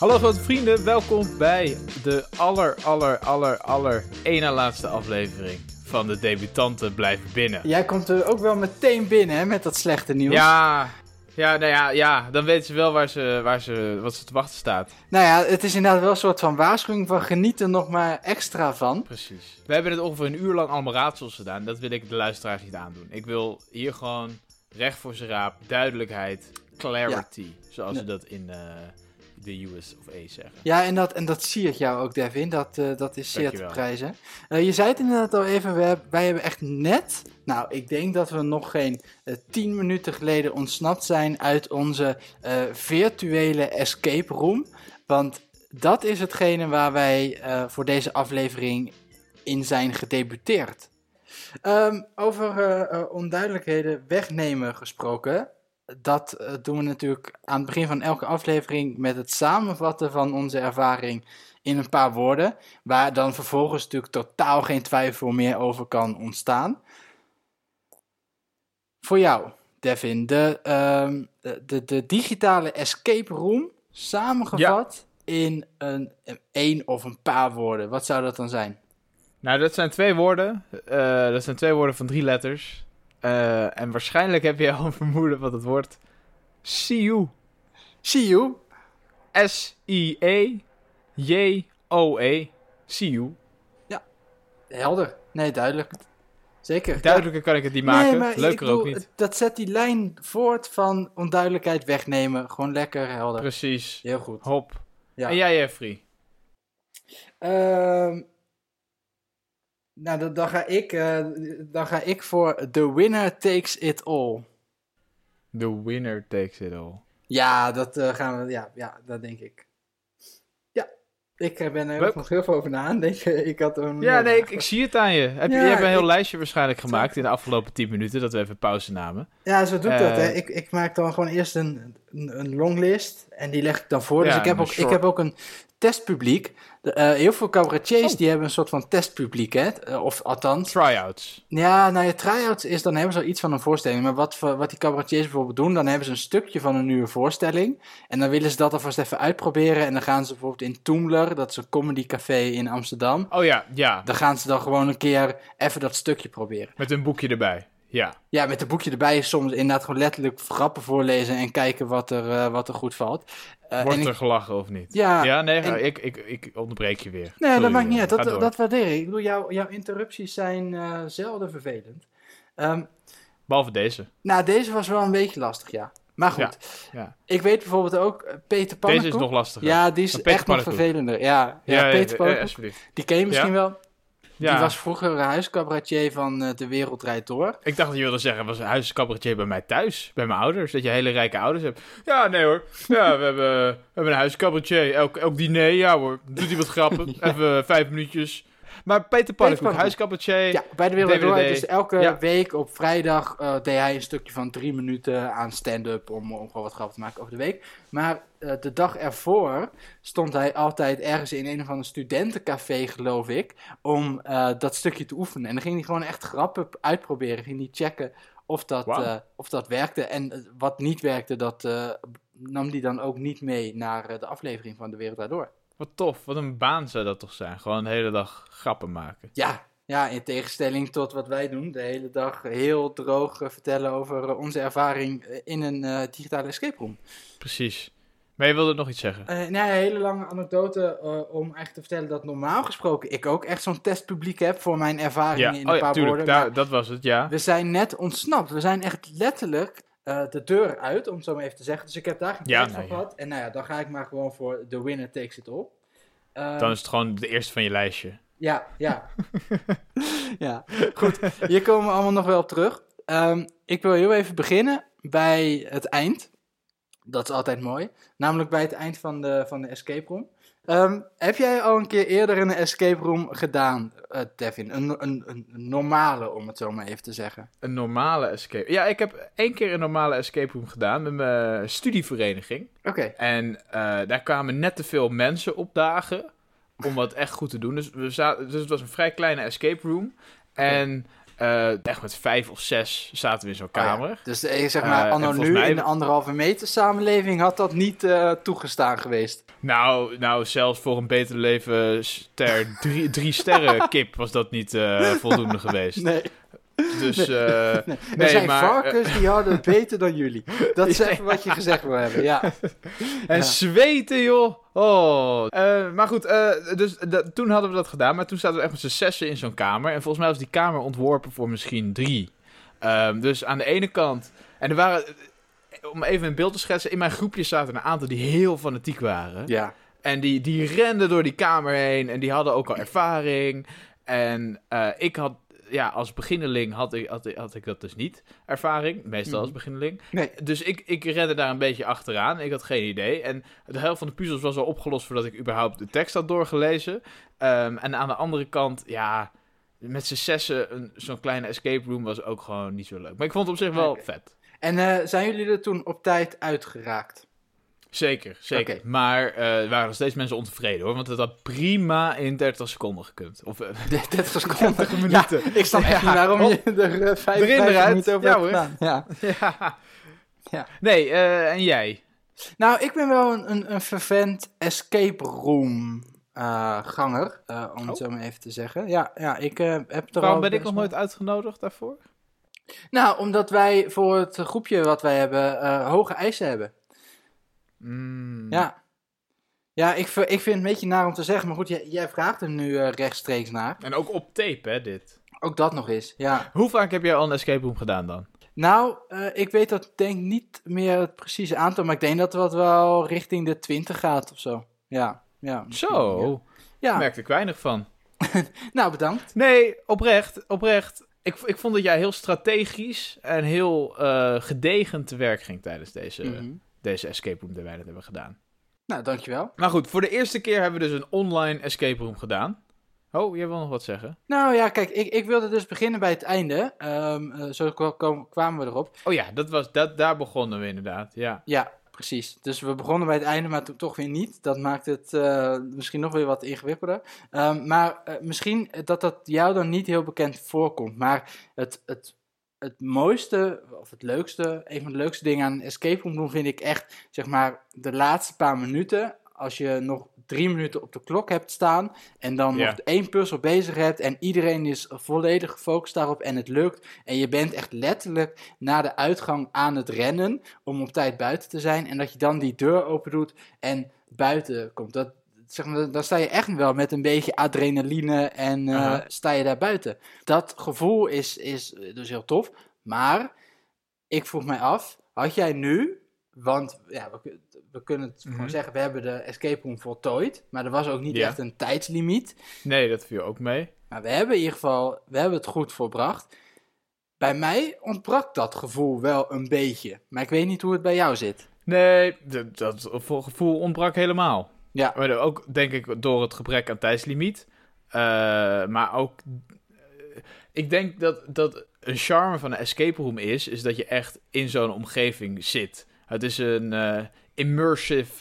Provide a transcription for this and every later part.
Hallo grote vrienden, welkom bij de aller, aller, aller, aller ene laatste aflevering van de debutanten blijven binnen. Jij komt er ook wel meteen binnen hè, met dat slechte nieuws. Ja, ja, nou ja, ja, dan weten ze wel waar ze, waar ze, wat ze te wachten staat. Nou ja, het is inderdaad wel een soort van waarschuwing van geniet er nog maar extra van. Precies. We hebben het ongeveer een uur lang allemaal raadsels gedaan. Dat wil ik de luisteraars niet aandoen. Ik wil hier gewoon recht voor zijn raap, duidelijkheid, clarity, zoals ze dat in... eh, de US of A zeggen. Ja, en dat, en dat siert jou ook, Devin. Dat, uh, dat is zeer te prijzen. Uh, je zei het inderdaad al even, we wij hebben echt net... Nou, ik denk dat we nog geen uh, tien minuten geleden ontsnapt zijn uit onze eh, virtuele escape room. Want dat is hetgene waar wij eh, voor deze aflevering in zijn gedebuteerd. Ehm, over eh, eh, onduidelijkheden wegnemen gesproken. Dat eh, doen we natuurlijk aan het begin van elke aflevering met het samenvatten van onze ervaring in een paar woorden. Waar dan vervolgens natuurlijk totaal geen twijfel meer over kan ontstaan. Voor jou, Devin, de, ehm, de, de, de digitale escape room samengevat in een, een één of een paar woorden. Wat zou dat dan zijn? Nou, dat zijn twee woorden. Eh, dat zijn twee woorden van drie letters. Eh, en waarschijnlijk heb je al een vermoeden wat het wordt. See you. See you. S-I-E-J-O-E. See you. Helder. Nee, duidelijk. Zeker. Duidelijker kan ik het niet maken. Nee, Leuker ook bedoel, niet. Dat zet die lijn voort van onduidelijkheid wegnemen. Gewoon lekker helder. Precies. Heel goed. Hop. Ja. En jij, Jeffrey? Ehm, nou, dan, dan, ga ik, eh, dan ga ik voor The Winner Takes It All. The winner takes it all. Ja, dat eh, gaan we. Ja, ja, dat denk ik. Ja, ik eh, ben er ook nog heel veel over na aan denken. Ik had er Ja, nee, ik, ik zie het aan je. Heb je, Ja, je hebt een heel ik- lijstje waarschijnlijk gemaakt in de afgelopen 10 minuten, dat we even pauze namen. Ja, zo doe ik dat. Hè. Ik, ik maak dan gewoon eerst een, een, een longlist en die leg ik dan voor. Dus Ja, ik, heb een ook, ik heb ook een testpubliek. De, eh, heel veel cabaretiers Oh. die hebben een soort van testpubliek, hè? Eh, Of althans. Tryouts. Ja, nou ja, try-outs is, dan hebben ze al iets van een voorstelling. Maar wat, wat die cabaretiers bijvoorbeeld doen, dan hebben ze een stukje van een nieuwe voorstelling. En dan willen ze dat alvast even uitproberen. En dan gaan ze bijvoorbeeld in Toomler, dat is een comedycafé in Amsterdam. Oh ja, ja. Dan gaan ze dan gewoon een keer even dat stukje proberen. Met een boekje erbij. Ja. Ja, met een boekje erbij soms inderdaad gewoon letterlijk grappen voorlezen en kijken wat er, eh, wat er goed valt. Eh, Wordt ik- er gelachen of niet? Ja, Ja, nee, en- ik, ik, ik onderbreek je weer. Nee, Sorry, dat maakt niet eh, uit. Dat, dat waardeer ik. Ik bedoel, jouw, jouw interrupties zijn zelden vervelend. Ehm, Behalve deze. nou, deze was wel een beetje lastig, ja. Maar goed, Ja. ik weet bijvoorbeeld ook Peter Pannenkoek. Deze is nog lastiger. Ja, die is echt nog vervelender. Ja, ja, Peter Pannenkoek, alsjeblieft. die ken je misschien wel. Ja. Die was vroeger huiscabaretier van eh, De Wereld Draait Door. Ik dacht dat je wilde zeggen, was een huiscabaretier bij mij thuis, bij mijn ouders. Dat je hele rijke ouders hebt. Ja, nee hoor. Ja, we hebben, we hebben een huiscabaretier. Elk, elk diner, ja hoor. Doet hij wat grappen. Even vijf minuutjes. Maar Peter Pannenkoek, huiscabaretier. Ja, bij De Wereld Door. Dus elke Ja. week op vrijdag eh, deed hij een stukje van drie minuten aan stand-up om, om gewoon wat grappen te maken over de week. Maar eh, de dag ervoor stond hij altijd ergens in een of ander studentencafé, geloof ik, om eh, dat stukje te oefenen. En dan ging hij gewoon echt grappen uitproberen. Ging hij checken of dat, of dat werkte. En wat niet werkte, dat nam hij dan ook niet mee naar de aflevering van De Wereld Door. Wat tof. Wat een baan zou dat toch zijn. Gewoon de hele dag grappen maken. Ja, ja, in tegenstelling tot wat wij doen, de hele dag heel droog eh, vertellen over eh, onze ervaring eh, in een digitale escape room. Precies. Maar je wilde nog iets zeggen. Eh nou, een hele lange anekdote om eigenlijk te vertellen dat normaal gesproken ik ook echt zo'n testpubliek heb voor mijn ervaringen Ja, in oh een ja, paar tuurlijk. woorden. Daar- maar dat was het, ja. we zijn net ontsnapt. We zijn echt letterlijk de deur uit, om het zo maar even te zeggen. Dus ik heb daar geen Ja, tijd nee, van gehad. En nou ja, dan ga ik maar gewoon voor The Winner Takes It All. Eh, Dan is het gewoon de eerste van je lijstje. Ja, ja. ja, goed. Hier komen we allemaal nog wel op terug. Ehm, ik wil heel even beginnen bij het eind. Dat is altijd mooi. Namelijk bij het eind van de, van de escape room. Ehm, heb jij al een keer eerder een escape room gedaan, eh, Devin? Een, een, een normale, om het zo maar even te zeggen. Een normale escape. Ja, ik heb één keer een normale escape room gedaan met mijn studievereniging. Oké. En eh, daar kwamen net te veel mensen opdagen om wat echt goed te doen. Dus, we zaten, dus het was een vrij kleine escape room. En Eh, echt met vijf of zes zaten we in zo'n Oh ja. kamer. Dus eh, zeg maar, anno nu mij- in de anderhalve meter samenleving had dat niet toegestaan geweest. Nou, nou, zelfs voor een beter leven ster, drie, drie sterren kip was dat niet voldoende geweest. Nee, Dus, eh, nee. nee, er zijn maar, eh, varkens die hadden het beter dan jullie. Dat is even wat je gezegd wil hebben, ja. En Ja. zweten, joh. Oh. Eh, maar goed, eh, dus toen hadden we dat gedaan. Maar toen zaten we echt met z'n zessen in zo'n kamer. En volgens mij was die kamer ontworpen voor misschien drie. Ehm, dus aan de ene kant... En er waren... Om even een beeld te schetsen. In mijn groepje zaten een aantal die heel fanatiek waren. Ja, En die, die renden door die kamer heen. En die hadden ook al ervaring. En eh, ik had... Ja, als beginneling had ik, had, ik- had ik dat dus niet. Ervaring. Meestal als Mhm. beginneling. nee. Dus ik, ik rende daar een beetje achteraan. Ik had geen idee. En de helft van de puzzels was al opgelost voordat ik überhaupt de tekst had doorgelezen. Ehm, en aan de andere kant, ja, met z'n zessen, een- zo'n kleine escape room was ook gewoon niet zo leuk. Maar ik vond het op zich wel vet. En eh, zijn jullie er toen op tijd uitgeraakt? Zeker, zeker. Maar eh, er waren nog steeds mensen ontevreden hoor. Want het had prima in 30 seconden gekund. Of eh, 30 seconden. 30 Ja, minuten. ik snap echt Ja, niet waarom oh. je er uh, 5 Erin, eruit. minuten over Ja, hoor. gedaan. Ja. Ja. Ja. Nee, eh, en jij? Nou, ik ben wel een, een, een fervent escape room eh, ganger, eh, om het Oh. zo maar even te zeggen. Ja, ja ik eh, heb er Waarom al ben ik nog nooit uitgenodigd daarvoor? Nou, omdat wij voor het groepje wat wij hebben eh, hoge eisen hebben. Mm. Ja. Ja, ik, ik vind het een beetje naar om te zeggen, maar goed, jij, jij vraagt er nu eh, rechtstreeks naar. En ook op tape, hè, dit. Ook dat nog eens, ja. Hoe vaak heb jij al een escape room gedaan dan? Nou, eh, ik weet dat denk niet meer het precieze aantal, maar ik denk dat het wel richting de 20 gaat of zo. Ja, ja. Zo, Ja, daar merkte ik weinig van. nou bedankt. Nee, oprecht, oprecht. Ik, ik vond dat jij heel strategisch en heel eh, gedegen te werk ging tijdens deze, Mhm. Deze escape room die wij net hebben gedaan. Nou, dankjewel. Maar goed, voor de eerste keer hebben we dus een online escape room gedaan. Oh, jij wil nog wat zeggen? Nou ja, kijk, ik, ik wilde dus beginnen bij het einde. Ehm, eh, zo kwamen we erop. Oh ja, dat was, dat, daar begonnen we inderdaad, ja. Ja, precies. Dus we begonnen bij het einde, maar toen toch weer niet. Dat maakt het eh, misschien nog weer wat ingewikkelder. Ehm, maar eh, misschien dat dat jou dan niet heel bekend voorkomt. Maar het, het, het mooiste, of het leukste, een van de leukste dingen aan escape room doen, vind ik echt, zeg maar, de laatste paar minuten. Als je nog drie minuten op de klok hebt staan en dan nog één puzzel bezig hebt en iedereen is volledig gefocust daarop en het lukt. En je bent echt letterlijk naar de uitgang aan het rennen om op tijd buiten te zijn. En dat je dan die deur open doet en buiten komt. Dat, zeg maar, dan sta je echt wel met een beetje adrenaline en eh, sta je daar buiten. Dat gevoel is, is dus heel tof. Maar ik vroeg mij af, had jij nu, want ja, we, we kunnen het Mhm. gewoon zeggen, we hebben de escape room voltooid. Maar er was ook niet Ja. echt een tijdslimiet. Nee, dat viel ook mee. Maar we hebben in ieder geval, we hebben het goed volbracht. Bij mij ontbrak dat gevoel wel een beetje. Maar ik weet niet hoe het bij jou zit. Nee, dat, dat gevoel ontbrak helemaal. Ja, Maar ook, denk ik, door het gebrek aan tijdslimiet. Eh, maar ook... eh, ik denk dat, dat een charme van een escape room is... is dat je echt in zo'n omgeving zit. Het is een eh, immersive...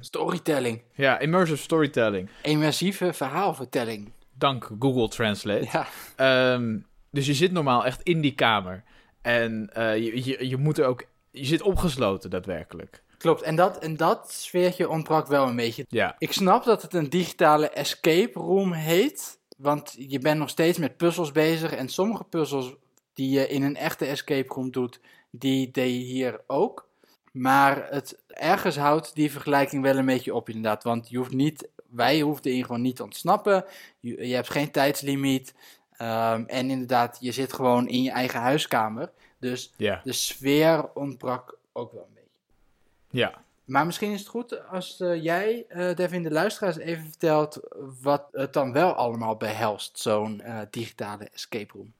storytelling. ja, immersive storytelling. Immersieve verhaalvertelling. Dank Google Translate. Ja, Ehm, dus je zit normaal echt in die kamer. En je, je, je moet er ook... Je zit opgesloten, daadwerkelijk. Klopt. En dat, en dat sfeertje ontbrak wel een beetje. Ja, Ik snap dat het een digitale escape room heet. Want je bent nog steeds met puzzels bezig. En sommige puzzels die je in een echte escape room doet, die deed je hier ook. Maar het ergens houdt die vergelijking wel een beetje op inderdaad. Want je hoeft niet, wij hoefden in gewoon niet te ontsnappen. Je, je hebt geen tijdslimiet. Ehm, en inderdaad, je zit gewoon in je eigen huiskamer. Dus ja, de sfeer ontbrak ook wel. Ja. Maar misschien is het goed als eh, jij, eh Devin, de luisteraars even vertelt wat het dan wel allemaal behelst, zo'n eh, digitale escape room.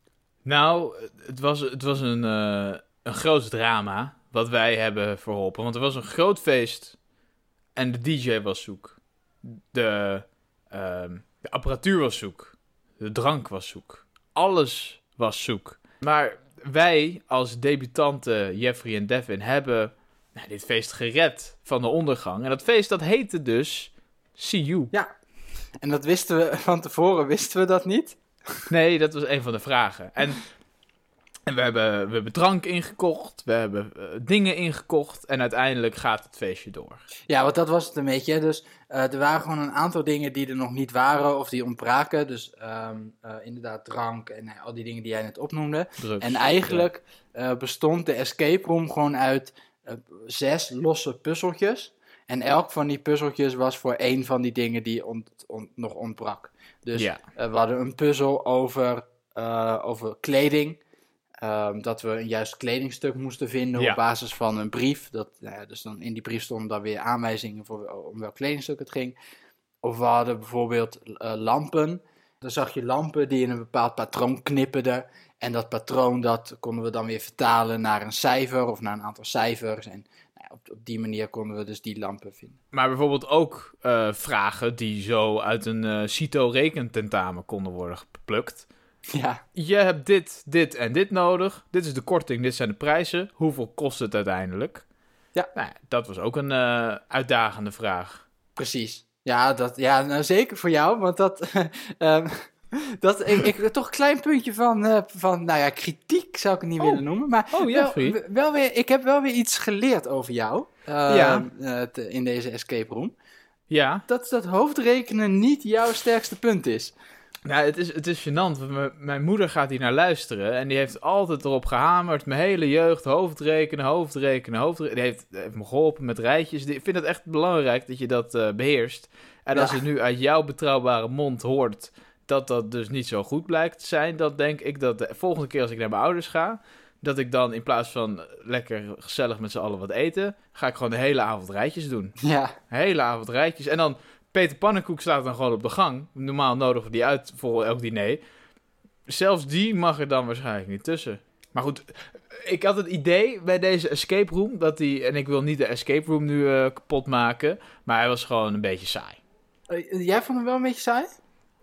Nou, het was, het was een, een groot drama wat wij hebben verholpen. Want er was een groot feest en de DJ was zoek. De, ehm, de apparatuur was zoek. De drank was zoek. Alles was zoek. Maar wij als debutanten Jeffrey en Devin hebben nou, dit feest gered van de ondergang. En dat feest dat heette dus See You. En dat wisten we van tevoren, wisten we dat niet. Nee, dat was een van de vragen. En, en we, hebben, we hebben drank ingekocht, we hebben eh, dingen ingekocht en uiteindelijk gaat het feestje door. Ja, want dat was het een beetje. Dus eh, er waren gewoon een aantal dingen die er nog niet waren of die ontbraken. Dus ehm, eh, inderdaad drank en al die dingen die jij net opnoemde. Drugs. En eigenlijk bestond de escape room gewoon uit zes losse puzzeltjes. En elk van die puzzeltjes was voor één van die dingen die ont- ont- nog ontbrak. Dus Ja. eh, we hadden een puzzel over, eh, over kleding. Ehm, dat we een juist kledingstuk moesten vinden Ja. op basis van een brief. Dat, nou ja, dus dan in die brief stonden dan weer aanwijzingen voor om welk kledingstuk het ging. Of we hadden bijvoorbeeld eh, lampen. Dan zag je lampen die in een bepaald patroon knipperden. En dat patroon dat konden we dan weer vertalen naar een cijfer of naar een aantal cijfers. En nou ja, op, op die manier konden we dus die lampen vinden. Maar bijvoorbeeld ook eh, vragen die zo uit een eh CITO-rekententamen konden worden geplukt. Ja, Je hebt dit, dit en dit nodig. Dit is de korting, dit zijn de prijzen. Hoeveel kost het uiteindelijk? Ja. Nou, dat was ook een eh, uitdagende vraag. precies. Ja, dat, ja nou, zeker voor jou, want dat... ehm, dat ik, ik, toch een klein puntje van, eh, van, nou ja, kritiek zou ik het niet Oh. willen noemen. Maar Oh, ja, wel, weer, ik heb wel weer iets geleerd over jou ehm, Ja. eh, in deze escape room. Ja, Dat dat hoofdrekenen niet jouw sterkste punt is. nou, het is, het is gênant. want mijn- moeder gaat hier naar luisteren. En die heeft altijd erop gehamerd. Mijn hele jeugd, hoofdrekenen, hoofdrekenen, hoofdrekenen. Die heeft, heeft me geholpen met rijtjes. Ik vind het echt belangrijk dat je dat eh, beheerst. En als je nu uit jouw betrouwbare mond hoort dat dat dus niet zo goed blijkt te zijn, dan denk ik dat de volgende keer als ik naar mijn ouders ga, dat ik dan in plaats van lekker gezellig met z'n allen wat eten, ga ik gewoon de hele avond rijtjes doen. Ja, Hele avond rijtjes. En dan Peter Pannenkoek staat dan gewoon op de gang. Normaal nodigen we die uit voor elk diner. Zelfs die mag er dan waarschijnlijk niet tussen. Maar goed, ik had het idee bij deze escape room dat die... En ik wil niet de escape room nu eh, kapot maken. Maar hij was gewoon een beetje saai. Eh, jij vond hem wel een beetje saai?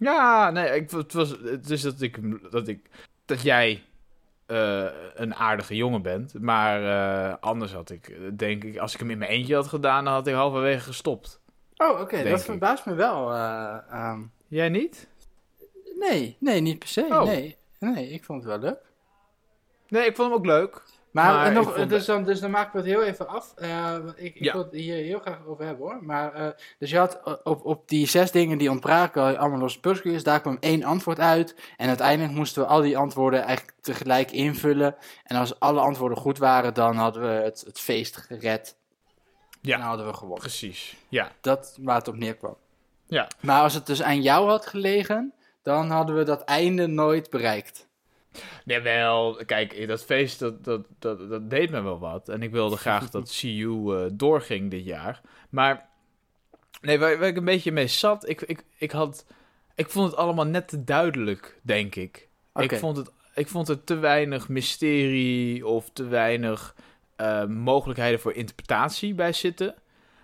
Ja, nee, ik, het was het is dat ik dat ik dat jij eh, een aardige jongen bent, maar eh, anders had ik denk ik als ik hem in mijn eentje had gedaan, dan had ik halverwege gestopt. Oh, oké, dat ik. verbaast me wel. ehm. Jij niet? nee, nee, niet per se. Oh. Nee. nee, ik vond het wel leuk. Nee, ik vond hem ook leuk. Maar, nog, vond- dus, dan, dus dan maken we het heel even af. Eh, ik ik Ja. wil het hier heel graag over hebben hoor. Maar, eh, dus je had eh, op, op die zes dingen die ontbraken, allemaal losse puzzeltjes. Daar kwam één antwoord uit. En uiteindelijk moesten we al die antwoorden eigenlijk tegelijk invullen. En als alle antwoorden goed waren, dan hadden we het, het feest gered. Ja. En dan hadden we gewonnen. Precies. Ja. Dat waar het op neerkwam. Ja. Maar als het dus aan jou had gelegen, dan hadden we dat einde nooit bereikt. Jawel, kijk, dat feest, dat, dat, dat, dat deed me wel wat. En ik wilde graag dat CU eh, doorging dit jaar. Maar, nee, waar, waar ik een beetje mee zat, ik, ik, ik had... Ik vond het allemaal net te duidelijk, denk ik. Ik, vond het, ik vond er te weinig mysterie of te weinig eh, mogelijkheden voor interpretatie bij zitten.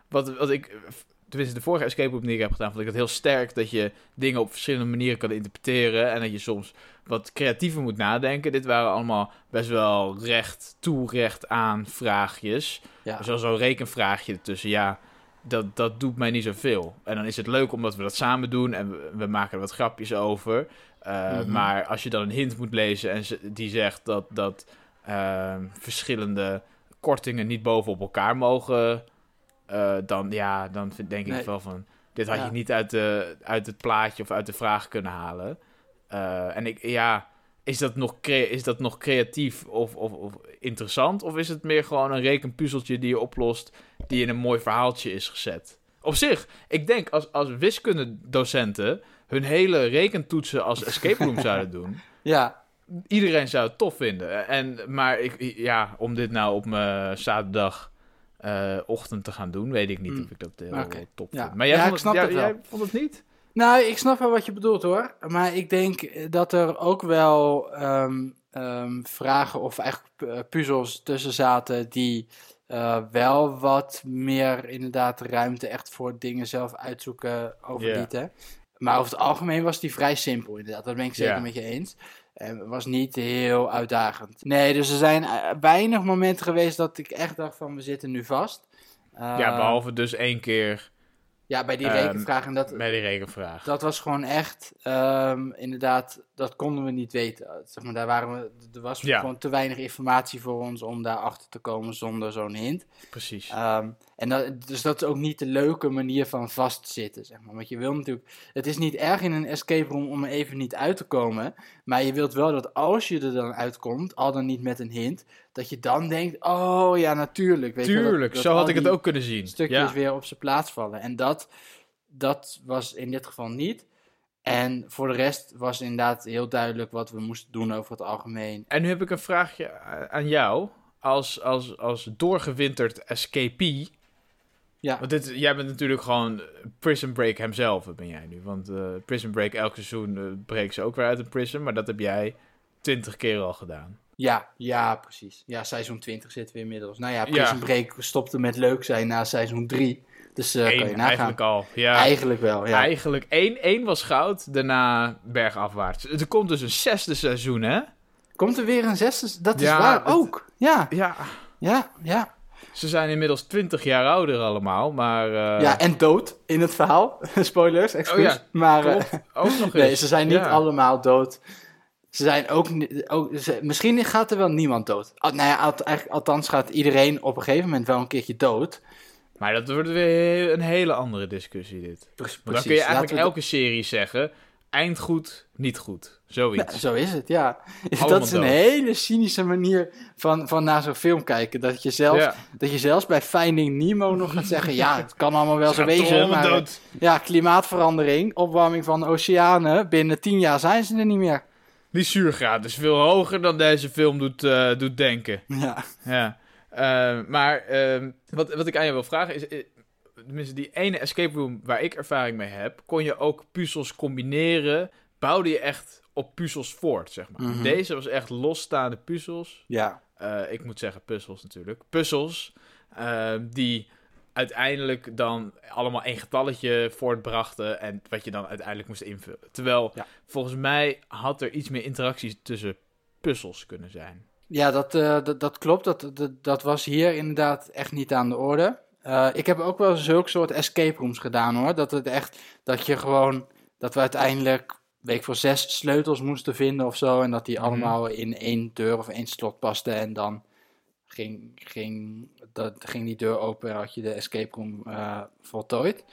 Wat, wat ik, tenminste de vorige escape room die ik heb gedaan, vond ik het heel sterk dat je dingen op verschillende manieren kan interpreteren. En dat je soms wat creatiever moet nadenken. Dit waren allemaal best wel recht toe, recht aan vraagjes. Ja. Zoals zo'n rekenvraagje ertussen. Ja, dat, dat doet mij niet zoveel. En dan is het leuk omdat we dat samen doen en we, we maken er wat grapjes over. Uh, Mhm. Maar als je dan een hint moet lezen en ze, die zegt dat, dat uh, verschillende kortingen niet bovenop elkaar mogen, uh, dan, ja, dan vind, denk nee. ik wel van... Dit had ja. je niet uit, de, uit het plaatje of uit de vraag kunnen halen. Uh, en ik, ja, is dat nog, is dat nog creatief of, of, of, interessant? Of is het meer gewoon een rekenpuzzeltje die je oplost, die in een mooi verhaaltje is gezet? Op zich, ik denk als, als wiskundedocenten hun hele rekentoetsen als escape room zouden doen, ja. iedereen zou het tof vinden. En, maar ik, ja, om dit nou op mijn zaterdag uh, ochtend te gaan doen, weet ik niet mm. of ik dat heel okay. top ja. vind. Maar jij, ja, vond, ik snap het, het jij, wel. jij vond het niet? Nou, ik snap wel wat je bedoelt hoor. Maar ik denk dat er ook wel um, um, vragen of eigenlijk puzzels tussen zaten die uh, wel wat meer inderdaad ruimte echt voor dingen zelf uitzoeken overlieten. Yeah. Maar over het algemeen was die vrij simpel inderdaad. Dat ben ik zeker yeah. met je eens. En was niet heel uitdagend. Nee, dus er zijn uh, weinig momenten geweest dat ik echt dacht van we zitten nu vast. Ja, behalve dus één keer Ja, bij die Ehm, rekenvraag. En dat, Bij die rekenvraag. dat was gewoon echt, ehm, inderdaad, dat konden we niet weten. Zeg maar, daar waren we, er was Ja. gewoon te weinig informatie voor ons om daar achter te komen zonder zo'n hint. Precies. Ehm, en dat, dus dat is ook niet de leuke manier van vastzitten, zeg maar. Want je wil natuurlijk, het is niet erg in een escape room om er even niet uit te komen. Maar je wilt wel dat als je er dan uitkomt, al dan niet met een hint, dat je dan denkt, oh ja, natuurlijk. Weet je dat- Tuurlijk, dat zo had ik het ook kunnen zien. Stukjes Ja. weer op zijn plaats vallen. En dat, dat was in dit geval niet. En voor de rest was inderdaad heel duidelijk wat we moesten doen over het algemeen. En nu heb ik een vraagje aan jou. Als, als, als doorgewinterd escapee. Ja, Want dit, jij bent natuurlijk gewoon Prison Break hemzelf, ben jij nu. Want eh, Prison Break, elk seizoen eh, breken ze ook weer uit een prison. Maar dat heb jij twintig keer al gedaan. Ja, ja, precies. Ja, seizoen 20 zitten we inmiddels. Nou ja, Ja. Prison Break stopte met leuk zijn na seizoen 3. Dus eh kan je Eén, nagaan. eigenlijk al. Ja, Eigenlijk wel, ja. eigenlijk. één, één was goud, daarna bergafwaarts. Er komt dus een zesde seizoen, hè? Komt er weer een zesde? Dat is waar, het- ook. Ja, Ja, ja, ja. ze zijn inmiddels twintig jaar ouder allemaal, maar... eh, ja, en dood in het verhaal. Spoilers, excuus. Oh ja, maar eh. Ook nog nee, eens. ze zijn niet allemaal dood. Ze zijn ook, ook ze- misschien gaat er wel niemand dood. Al, nou ja, al- eigenlijk, althans gaat iedereen op een gegeven moment wel een keertje dood. Maar dat wordt weer een hele andere discussie, dit. Precies. Dan kun je eigenlijk we elke serie zeggen... eind goed, niet goed. Zoiets. Ja, zo is het, ja. Allemaal dat is een dood. hele cynische manier van, van naar zo'n film kijken. Dat je, zelfs, Ja. dat je zelfs bij Finding Nemo nog gaat zeggen... ja, het kan allemaal wel zo wezen, maar... dood. Ja, klimaatverandering, opwarming van de oceanen. Binnen tien jaar zijn ze er niet meer. Die zuurgraad is veel hoger dan deze film doet, eh, doet denken. Ja, Ja. Eh, maar ehm, wat, wat ik aan je wil vragen is... eh, Tenminste, die ene escape room waar ik ervaring mee heb... kon je ook puzzels combineren. Bouwde je echt op puzzels voort, zeg maar. Mhm. Deze was echt losstaande puzzels. ja. Ik moet zeggen puzzels natuurlijk. Puzzels eh, die uiteindelijk dan allemaal één getalletje voortbrachten en wat je dan uiteindelijk moest invullen. Terwijl Ja. volgens mij had er iets meer interacties tussen puzzels kunnen zijn. Ja, dat, eh, dat, dat klopt. Dat, dat, dat was hier inderdaad echt niet aan de orde. Eh, ik heb ook wel zulke soort escape rooms gedaan hoor. Dat het echt, dat je gewoon, dat we uiteindelijk, weet ik voor zes sleutels moesten vinden of zo. En dat die Mhm. allemaal in één deur of één slot pasten. En dan ging, ging, dat, ging die deur open en had je de escape room eh, voltooid.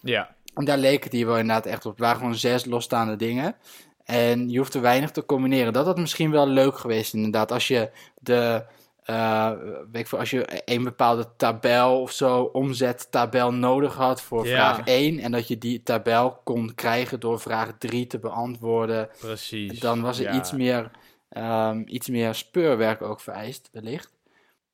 Ja, En daar leek het hier wel inderdaad echt op. Het waren gewoon zes losstaande dingen. En je hoeft er weinig te combineren. Dat had misschien wel leuk geweest, inderdaad. Als je de. eh, weet ik veel, als je een bepaalde tabel of zo, omzettabel nodig had voor Ja. vraag 1. En dat je die tabel kon krijgen door vraag 3 te beantwoorden. precies. Dan was er Ja. iets, meer, ehm, iets meer speurwerk ook vereist, wellicht.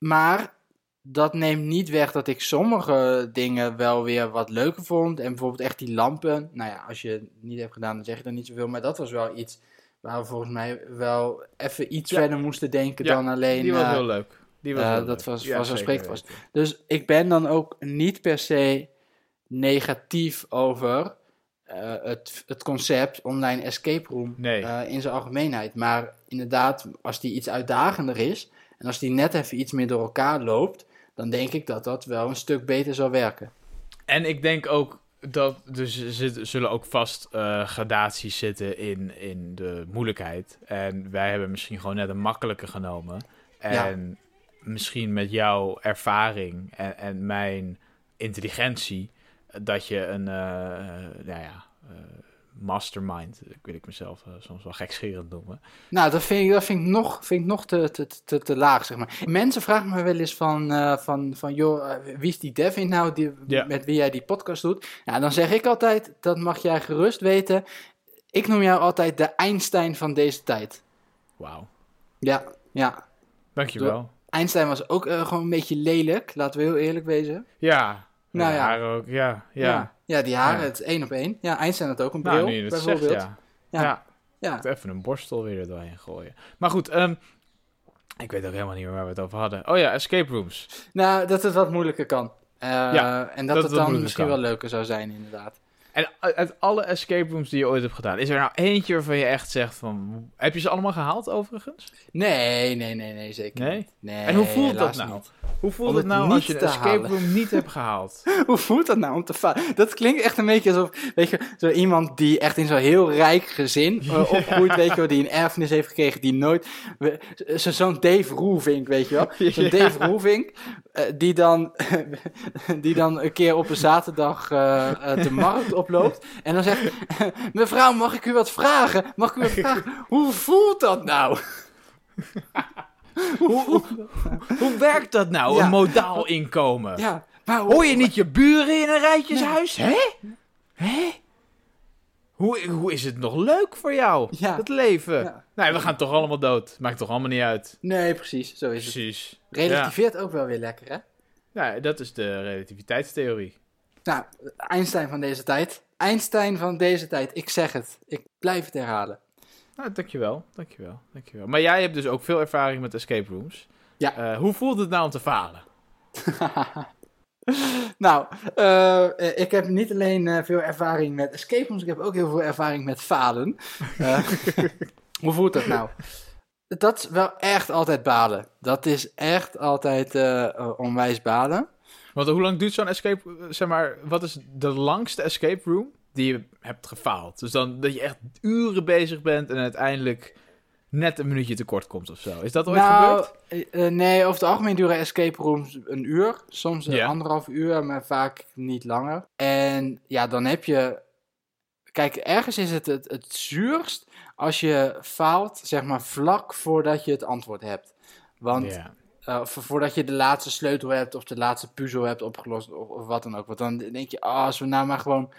Maar dat neemt niet weg dat ik sommige dingen wel weer wat leuker vond. En bijvoorbeeld echt die lampen. Nou ja, als je het niet hebt gedaan, dan zeg je er niet zoveel. Maar dat was wel iets waar we volgens mij wel even iets Ja. verder moesten denken Ja, dan alleen... Die was eh, heel leuk. Die was eh, heel dat leuk. was- Ja, zeker was. weten. Dus ik ben dan ook niet per se negatief over eh, het, het concept online escape room Nee. eh, in zijn algemeenheid. Maar inderdaad, als die iets uitdagender is en als die net even iets meer door elkaar loopt, dan denk ik dat dat wel een stuk beter zou werken. En ik denk ook dat dus er zullen ook vast eh, gradaties zitten in, in de moeilijkheid. En wij hebben misschien gewoon net een makkelijke genomen. En misschien met jouw ervaring en, en mijn intelligentie, dat je een, eh, nou ja, mastermind, ik wil ik mezelf eh, soms wel gekscherend noemen. Nou, dat vind ik, dat vind ik nog, vind ik nog te, te, te, te laag, zeg maar. Mensen vragen me wel eens van, eh, van, van joh, eh, wie is die Devin nou, die, Ja. met wie jij die podcast doet? Nou, dan zeg ik altijd, dat mag jij gerust weten. Ik noem jou altijd de Einstein van deze tijd. Wauw. Ja, ja. Dankjewel. Einstein was ook gewoon een beetje lelijk, laten we heel eerlijk wezen. Ja. Nou ja. ook, ja. Ja. Ja, ja die haren, Ja. het één op één. Ja, Einstein had ook een bril, Nou, het zegt, bijvoorbeeld. ja. Ja. ja. Even een borstel weer er doorheen gooien. Maar goed, ehm, ik weet ook helemaal niet meer waar we het over hadden. Oh ja, escape rooms. Nou, dat het wat moeilijker kan. Ja, en dat dat, het het dan misschien kan. wel leuker zou zijn, inderdaad. En uit alle escape rooms die je ooit hebt gedaan, is er nou eentje waarvan je echt zegt van... Heb je ze allemaal gehaald overigens? Nee, nee, nee, nee, zeker Nee? niet. Nee, en hoe voelt dat nou? niet. Hoe voelt Om het nou als je een te escape halen. room niet hebt gehaald? Hoe voelt dat nou om te falen? Dat klinkt echt een beetje alsof, weet je, zo iemand die echt in zo'n heel rijk gezin eh, opgroeit, weet je wel, die een erfenis heeft gekregen, die nooit, zo'n Dave Roelvink, weet je wel, zo'n Ja. Dave Roelvink, eh, die dan, die dan een keer op een zaterdag eh, de markt oploopt en dan zegt, mevrouw, mag ik u wat vragen? Mag ik u wat vragen? Hoe voelt dat nou? hoe, hoe, hoe werkt dat nou, Ja. een modaal inkomen? Ja, maar hoe- Hoor je niet je buren in een rijtjeshuis? Hè? Hè? Hoe, hoe is het nog leuk voor jou, Ja. dat leven? Ja. Nee, we gaan toch allemaal dood. Maakt toch allemaal niet uit. Nee, precies, zo is het. Precies. Relativeert ook wel weer lekker, hè? Ja. ja, dat is de relativiteitstheorie. Nou, Einstein van deze tijd. Einstein van deze tijd, ik zeg het. Ik blijf het herhalen. Nou, dankjewel, dankjewel, dankjewel. Maar jij hebt dus ook veel ervaring met escape rooms. Ja. Eh, hoe voelt het nou om te falen? nou, eh, ik heb niet alleen eh, veel ervaring met escape rooms, ik heb ook heel veel ervaring met falen. Hoe voelt dat nou? Dat is wel echt altijd balen. Dat is echt altijd onwijs balen. Want hoe lang duurt zo'n escape, eh, zeg maar, wat is de langste escape room die je hebt gefaald? Dus dan dat je echt uren bezig bent en uiteindelijk net een minuutje tekort komt of zo. Is dat ooit nou, gebeurd? eh, eh, nee, over het algemeen duren escape rooms een uur. Soms anderhalf uur, maar vaak niet langer. En ja, dan heb je... Kijk, ergens is het het, het zuurst als je faalt, zeg maar, vlak voordat je het antwoord hebt. Want. Eh, voordat je de laatste sleutel hebt of de laatste puzzel hebt opgelost of, of wat dan ook. Want dan denk je, ah, als we nou maar gewoon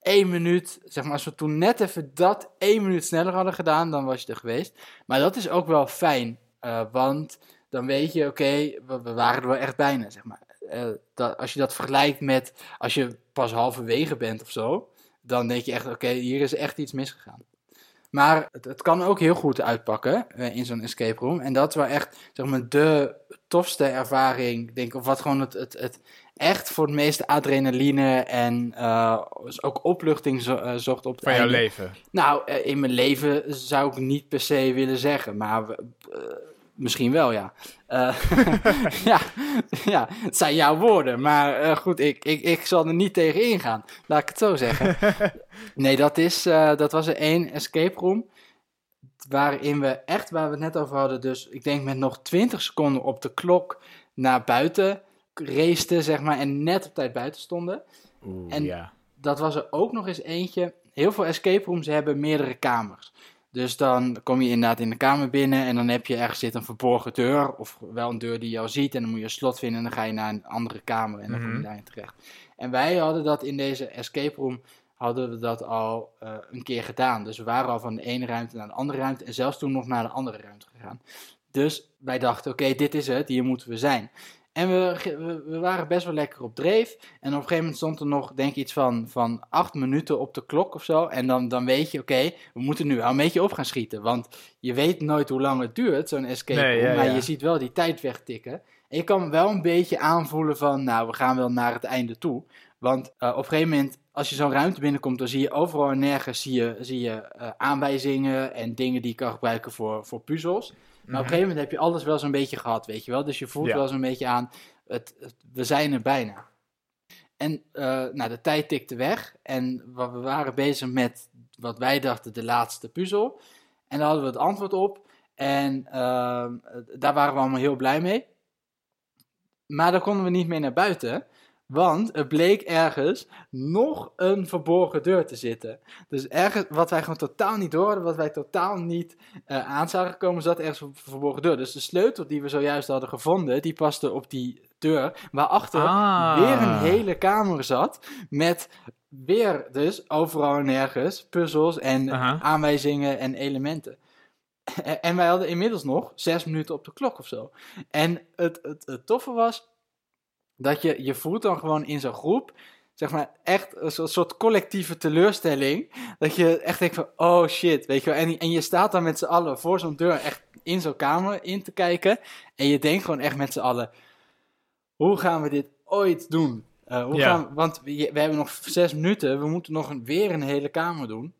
één minuut, zeg maar, als we toen net even dat één minuut sneller hadden gedaan, dan was je er geweest. Maar dat is ook wel fijn, eh, want dan weet je, oké, we, we waren er wel echt bijna, zeg maar. Eh, dat, als je dat vergelijkt met als je pas halverwege bent of zo, dan denk je echt, oké, hier is echt iets misgegaan. Maar het, het kan ook heel goed uitpakken eh, in zo'n escape room. En dat is wel echt, zeg maar, de tofste ervaring, denk ik. Of wat gewoon het, het, het echt voor het meeste adrenaline en eh, ook opluchting zo- eh, zocht op het Van jouw leven. Nou, in mijn leven zou ik niet per se willen zeggen, maar misschien wel, ja. Eh, ja, ja, het zijn jouw woorden, maar eh, goed, ik, ik, ik zal er niet tegen ingaan, laat ik het zo zeggen. Nee, dat, is, eh, dat was er één escape room, waarin we echt, waar we het net over hadden, dus ik denk met nog 20 seconden op de klok naar buiten raceten, zeg maar, en net op tijd buiten stonden Oeh, En- ja. dat was er ook nog eens eentje. Heel veel escape rooms hebben meerdere kamers. Dus dan kom je inderdaad in de kamer binnen en dan heb je ergens zit een verborgen deur. Of wel een deur die je al ziet en dan moet je een slot vinden en dan ga je naar een andere kamer en dan kom je Mhm. daarin terecht. En wij hadden dat in deze escape room, hadden we dat al eh, een keer gedaan. Dus we waren al van de ene ruimte naar de andere ruimte en zelfs toen nog naar de andere ruimte gegaan. Dus wij dachten, oké, dit is het, hier moeten we zijn. En we, we, we waren best wel lekker op dreef. En op een gegeven moment stond er nog, denk ik, iets van, van acht minuten op de klok of zo. En dan, dan weet je, oké, we moeten nu wel een beetje op gaan schieten. Want je weet nooit hoe lang het duurt, zo'n escape Nee, room. ja, maar ja. je ziet wel die tijd wegtikken. En je kan wel een beetje aanvoelen van, nou, we gaan wel naar het einde toe. Want eh, op een gegeven moment, als je zo'n ruimte binnenkomt, dan zie je overal en nergens zie je, zie je eh, aanwijzingen en dingen die je kan gebruiken voor, voor puzzels. Maar op een gegeven moment heb je alles wel zo'n beetje gehad, weet je wel. Dus je voelt Ja. wel zo'n beetje aan, het, het- we zijn er bijna. En eh, nou, de tijd tikte weg en we waren bezig met wat wij dachten de laatste puzzel. En daar hadden we het antwoord op en ehm, daar waren we allemaal heel blij mee. Maar dan konden we niet meer naar buiten, want er bleek ergens nog een verborgen deur te zitten. Dus ergens, wat wij gewoon totaal niet door hadden, wat wij totaal niet eh aan zagen komen, zat ergens een verborgen deur. Dus de sleutel die we zojuist hadden gevonden, die paste op die deur, waarachter Ah. weer een hele kamer zat, met weer dus overal en nergens puzzels en aanwijzingen en elementen. En wij hadden inmiddels nog zes minuten op de klok of zo. En het, het, het toffe was dat je, je voelt dan gewoon in zo'n groep, zeg maar, echt een soort, collectieve teleurstelling. Dat je echt denkt van, oh shit, weet je wel. En, en je staat dan met z'n allen voor zo'n deur echt in zo'n kamer in te kijken. En je denkt gewoon echt met z'n allen, hoe gaan we dit ooit doen? Eh, hoe Ja. gaan we- want we, we hebben nog zes minuten, we moeten nog een, weer een hele kamer doen.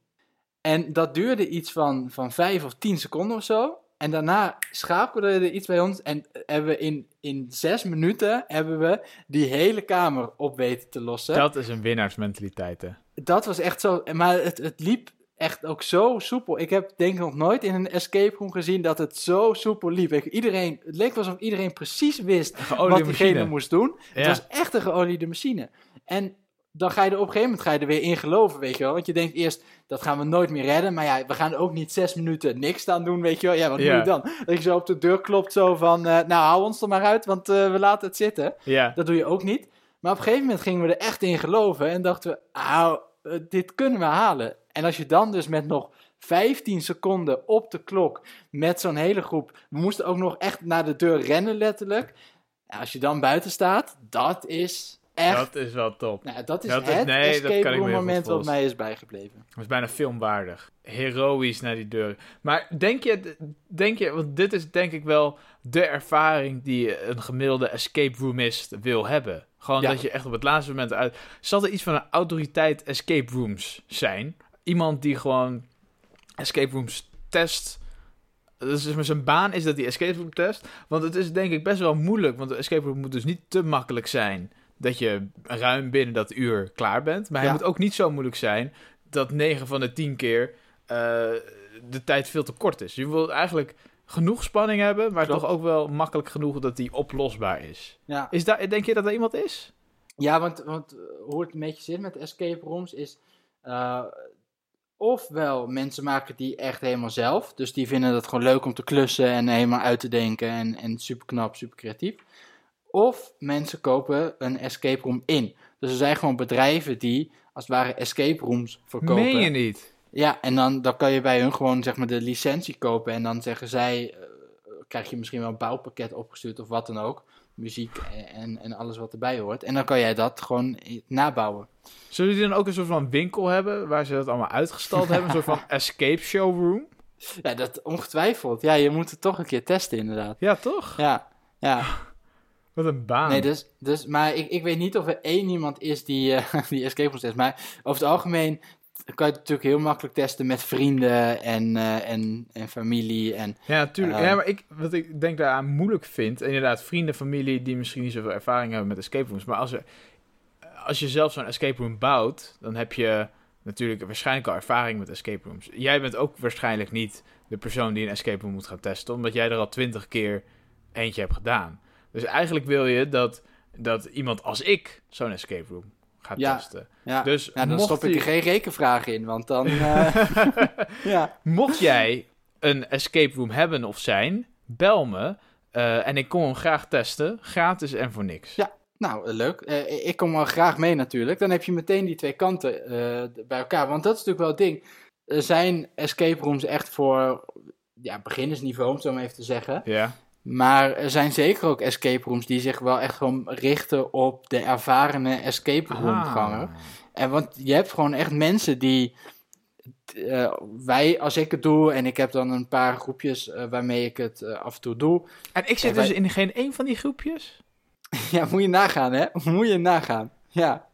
En dat duurde iets van, van vijf of tien seconden of zo. En daarna schakelde er iets bij ons. En hebben we in, in zes minuten hebben we die hele kamer op weten te lossen. Dat is een winnaarsmentaliteit, hè? Dat was echt zo. Maar het, het liep echt ook zo soepel. Ik heb denk ik nog nooit in een escape room gezien dat het zo soepel liep. Ik- Iedereen, het leek alsof iedereen precies wist wat diegene machine. moest doen. Het was echt een geoliede machine. En dan ga je er op een gegeven moment ga je er weer in geloven, weet je wel. Want je denkt eerst, dat gaan we nooit meer redden. Maar ja, we gaan ook niet zes minuten niks staan doen, weet je wel. Ja, wat moet je dan? Dat je zo op de deur klopt zo van, eh, nou hou ons er maar uit, want eh, we laten het zitten. Dat doe je ook niet. Maar op een gegeven moment gingen we er echt in geloven. En dachten we, nou, dit kunnen we halen. En als je dan dus met nog 15 seconden op de klok, met zo'n hele groep. We moesten ook nog echt naar de deur rennen, letterlijk. Ja, als je dan buiten staat, dat is echt... Dat is wel top. nou, dat is dat is- het nee, dat escape room moment wat mij is bijgebleven. Dat is bijna filmwaardig. Heroïs naar die deur. Maar denk je, denk je, want dit is denk ik wel de ervaring die een gemiddelde escape roomist wil hebben. Gewoon Ja. dat je echt op het laatste moment uit. Zal er iets van een autoriteit escape rooms zijn? Iemand die gewoon escape rooms test. Dus zijn baan is dat hij escape room test. Want het is denk ik best wel moeilijk. Want de escape room moet dus niet te makkelijk zijn. Dat je ruim binnen dat uur klaar bent. Maar hij Ja. moet ook niet zo moeilijk zijn dat 9 van de 10 keer eh, de tijd veel te kort is. Je wil eigenlijk genoeg spanning hebben, maar Klopt. toch ook wel makkelijk genoeg dat die oplosbaar is. Ja, is daar, denk je dat er iemand is? ja want, want eh, hoe het een beetje zit met escape rooms is... eh, ofwel mensen maken die echt helemaal zelf. Dus die vinden het gewoon leuk om te klussen en helemaal uit te denken. En, en super knap, super creatief. Of mensen kopen een escape room in. Dus er zijn gewoon bedrijven die als het ware escape rooms verkopen. Meen je niet? Ja, en dan, dan kan je bij hun gewoon zeg maar de licentie kopen. En dan zeggen zij, eh, krijg je misschien wel een bouwpakket opgestuurd of wat dan ook. Muziek en, en alles wat erbij hoort. En dan kan jij dat gewoon nabouwen. Zullen die dan ook een soort van winkel hebben waar ze dat allemaal uitgestald hebben? Een soort van escape showroom? Ja, dat ongetwijfeld. Ja, je moet het toch een keer testen inderdaad. Ja, toch? Ja, ja. Wat een baan. Nee, dus, dus, maar ik, ik weet niet of er één iemand is die, eh, die escape rooms test. Maar over het algemeen kan je het natuurlijk heel makkelijk testen met vrienden en, eh, en, en familie. En, Ja, natuurlijk. Eh, ja, maar ik, wat ik denk daaraan moeilijk vind, inderdaad, vrienden, familie die misschien niet zoveel ervaring hebben met escape rooms, maar als, er, als je zelf zo'n escape room bouwt, dan heb je natuurlijk waarschijnlijk al ervaring met escape rooms. Jij bent ook waarschijnlijk niet de persoon die een escape room moet gaan testen, omdat jij er al twintig keer eentje hebt gedaan. Dus eigenlijk wil je dat, dat iemand als ik zo'n escape room gaat Ja. testen. ja, Dus ja, dan stop ik u- er geen rekenvragen in, want dan... eh, ja. Mocht jij een escape room hebben of zijn, bel me. eh, en ik kom hem graag testen. Gratis en voor niks. Ja. Nou, eh, leuk. Ik kom wel graag mee natuurlijk. Dan heb je meteen die twee kanten bij elkaar. Want dat is natuurlijk wel het ding. Er zijn escape rooms echt voor ja, beginnersniveau, om het zo maar even te zeggen. Ja. Maar er zijn zeker ook escape rooms die zich wel echt gewoon richten op de ervarene escape room ganger. Ah. En want je hebt gewoon echt mensen die. eh, wij, als ik het doe, en ik heb dan een paar groepjes eh, waarmee ik het eh, af en toe doe. En ik zit dus wij- in geen één van die groepjes? ja, moet je nagaan, hè? Moet je nagaan. Ja,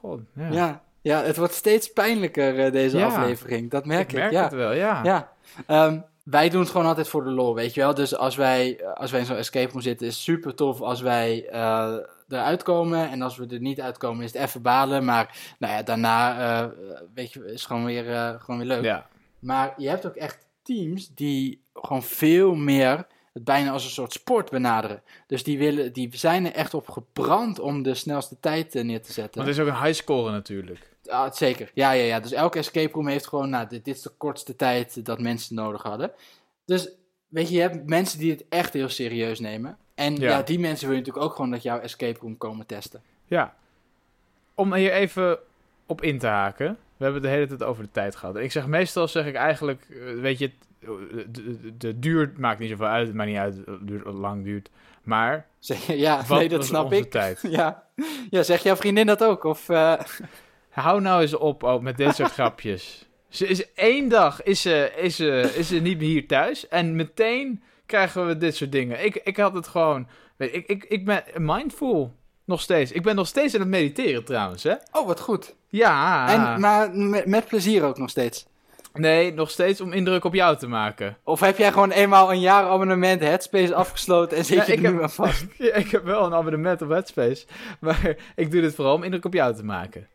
God, ja. ja. ja het wordt steeds pijnlijker, deze Ja. aflevering. Dat merk ik. ik merk ja. het wel, ja. Ja, ehm, wij doen het gewoon altijd voor de lol, weet je wel. Dus als wij, als wij in zo'n escape room zitten, is het super tof als wij eh, eruit komen. En als we er niet uitkomen, is het even balen. Maar nou ja, daarna, eh, weet je, is gewoon weer, eh, gewoon weer leuk. Ja. Maar je hebt ook echt teams die gewoon veel meer het bijna als een soort sport benaderen. Dus die, willen, die zijn er echt op gebrand om de snelste tijd neer te zetten. Want het is ook een high score natuurlijk. Ah, zeker. Ja, ja, ja. Dus elke escape room heeft gewoon, nou, dit, dit is de kortste tijd dat mensen nodig hadden. Dus, weet je, je hebt mensen die het echt heel serieus nemen. En Ja. ja, die mensen wil je natuurlijk ook gewoon dat jouw escape room komen testen. Ja. Om hier even op in te haken. We hebben het de hele tijd over de tijd gehad. Ik zeg meestal, zeg ik eigenlijk, eh, weet je, de, de, de duur maakt niet zoveel uit. Het maakt niet uit het lang duurt. Maar Zeg ja, nee, dat snap ik. tijd? Ja. ja, zeg jouw vriendin dat ook? Of, eh, Hou nou eens op ook met dit soort grapjes. Ze is één dag is ze, is, ze, is ze niet meer hier thuis. En meteen krijgen we dit soort dingen. Ik, ik had het gewoon. Weet, ik, ik, ik ben mindful. Nog steeds. Ik ben nog steeds aan het mediteren trouwens. Hè? Oh, wat goed. Ja. En, maar met, met plezier ook nog steeds. Nee, nog steeds om indruk op jou te maken. Of heb jij gewoon eenmaal een jaar abonnement Headspace afgesloten en zit Ja, je er heb- nu aan vast? Ja, ik heb wel een abonnement op Headspace. Maar ik doe dit vooral om indruk op jou te maken.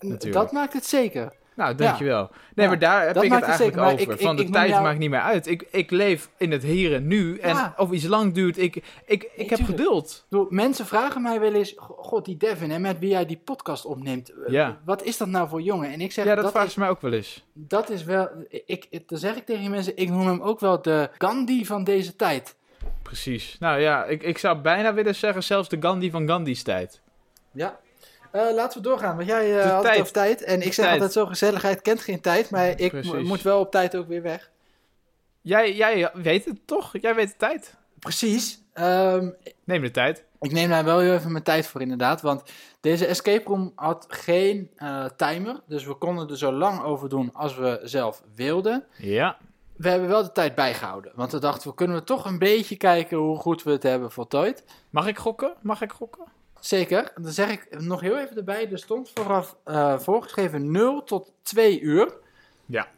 Natuurlijk. Dat maakt het zeker. Nou, dankjewel. Nee, maar daar heb dat ik het eigenlijk over. ik- Van ik- de ik tijd jou- maakt niet meer uit. Ik, ik leef in het hier en nu. En Ja. of iets lang duurt, ik, ik, ik, heb tuurlijk. geduld. Bedoel, mensen vragen mij wel eens, "Go- god die Devin, hè, met wie jij die podcast opneemt, eh, Ja. wat is dat nou voor jongen? En ik zeg, Ja, dat, dat, vragen is, ze mij ook wel eens. dat is wel, ik, dan zeg ik tegen mensen, ik noem hem ook wel de Gandhi van deze tijd. Precies. Nou ja, ik, ik zou bijna willen zeggen zelfs de Gandhi van Gandhi's tijd. Ja. Eh, laten we doorgaan, want jij eh, had het tijd. over tijd. En ik zeg tijd. altijd zo, gezelligheid kent geen tijd, maar ik mo- moet wel op tijd ook weer weg. Jij, jij weet het toch? Jij weet de tijd. Precies. Ehm, Neem de tijd. Ik neem daar wel heel even mijn tijd voor, inderdaad. Want deze escape room had geen eh, timer. Dus we konden er zo lang over doen als we zelf wilden. Ja. We hebben wel de tijd bijgehouden. Want we dachten, we kunnen we toch een beetje kijken hoe goed we het hebben voltooid. Mag ik gokken? Mag ik gokken? Zeker. Dan zeg ik nog heel even erbij. Er stond vooraf eh, voorgeschreven 0 tot 2 uur. Ja.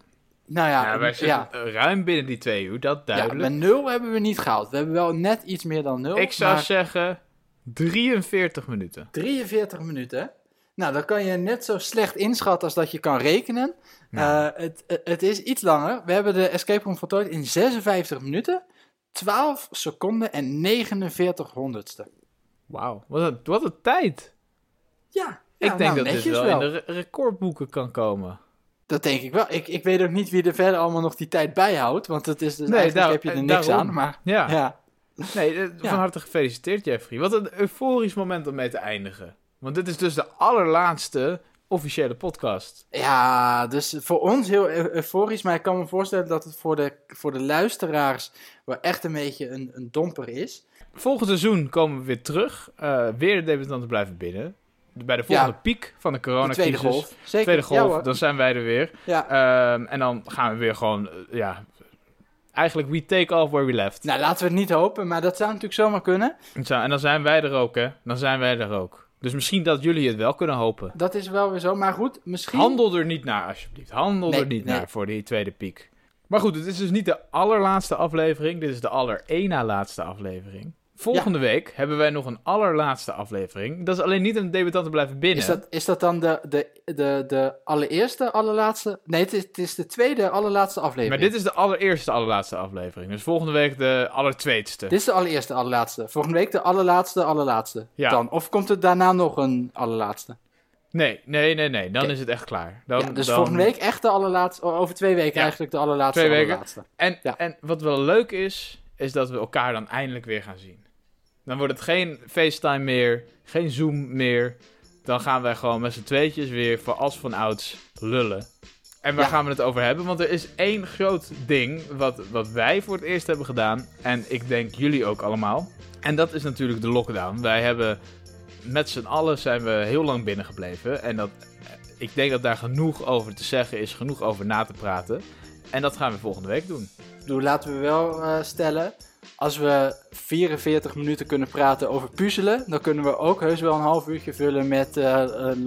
Nou ja, Ja, wij ja, zitten ruim binnen die twee uur, dat ja, duidelijk. met 0 hebben we niet gehaald. We hebben wel net iets meer dan 0. ik zou maar zeggen 43 minuten. 43 minuten. Nou, dan kan je net zo slecht inschatten als dat je kan rekenen. Nou. Eh, het, het- het is iets langer. We hebben de escape room voltooid in 56 minuten, 12 seconden en 49 honderdste. Wauw, wat een, wat een tijd. Ja, ik denk nou, dat dit wel, wel. in de re- recordboeken kan komen. Dat denk ik wel. Ik, ik weet ook niet wie er verder allemaal nog die tijd bijhoudt, want het is dus Nee, daar- heb je er eh, niks daarom. aan. Maar Ja, ja. nee, eh, Ja. van harte gefeliciteerd Jeffrey. Wat een euforisch moment om mee te eindigen. Want dit is dus de allerlaatste officiële podcast. ja, dus voor ons heel eu- euforisch, maar ik kan me voorstellen dat het voor de, voor de luisteraars wel echt een beetje een, een domper is. Volgend seizoen komen we weer terug. Eh, weer de debutanten blijven binnen. Bij de volgende Ja. piek van de De coronacrisis. tweede golf. Zeker. Tweede golf, Ja, dan zijn wij er weer. Ja. Ehm, en dan gaan we weer gewoon, eh, ja... Eigenlijk, we take off where we left. Nou, laten we het niet hopen, maar dat zou natuurlijk zomaar kunnen. Zo, en dan zijn wij er ook, hè. Dan zijn wij er ook. Dus misschien dat jullie het wel kunnen hopen. Dat is wel weer zo. Maar goed, misschien. Handel er niet naar, alsjeblieft. Handel Nee, er niet nee. naar voor die tweede piek. Maar goed, het is dus niet de allerlaatste aflevering. Dit is de aller na laatste aflevering. Volgende week hebben wij nog een allerlaatste aflevering. Dat is alleen niet een debutant te blijven binnen. Is dat, is dat dan de, de, de, de allereerste, allerlaatste? Nee, het is, het is de tweede, allerlaatste aflevering. Maar dit is de allereerste allerlaatste aflevering. Dus volgende week de allertweetste. Dit is de allereerste, allerlaatste. Volgende week de allerlaatste, allerlaatste. Ja. Dan. Of komt er daarna nog een allerlaatste? Nee, nee, nee, nee. Dan is het echt klaar. Dan, ja, dus dan- volgende week echt de allerlaatste. Over twee weken Ja. eigenlijk de allerlaatste, Twee weken. allerlaatste. En, en wat wel leuk is, is dat we elkaar dan eindelijk weer gaan zien. Dan wordt het geen FaceTime meer, geen Zoom meer. Dan gaan wij gewoon met z'n tweetjes weer voor als van ouds lullen. En waar Ja. gaan we het over hebben? Want er is één groot ding wat, wat wij voor het eerst hebben gedaan. En ik denk jullie ook allemaal. En dat is natuurlijk de lockdown. Wij hebben met z'n allen zijn we heel lang binnengebleven. En dat, ik denk dat daar genoeg over te zeggen is, genoeg over na te praten. En dat gaan we volgende week doen. Bedoel, laten we wel eh, stellen. Als we 44 minuten kunnen praten over puzzelen, dan kunnen we ook heus wel een half uurtje vullen met eh,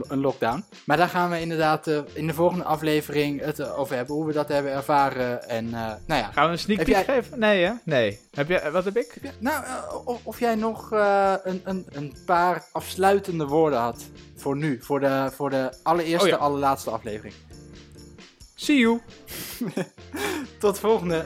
een lockdown. Maar daar gaan we inderdaad eh, in de volgende aflevering het over hebben, hoe we dat hebben ervaren. En eh, nou ja, Gaan we een sneak peek jij- geven? Nee, hè? Nee. Heb jij, wat heb ik? Nou, of, of jij nog een, een, een paar afsluitende woorden had voor nu, voor de, voor de allereerste, Oh ja. allerlaatste aflevering. See you. Tot volgende.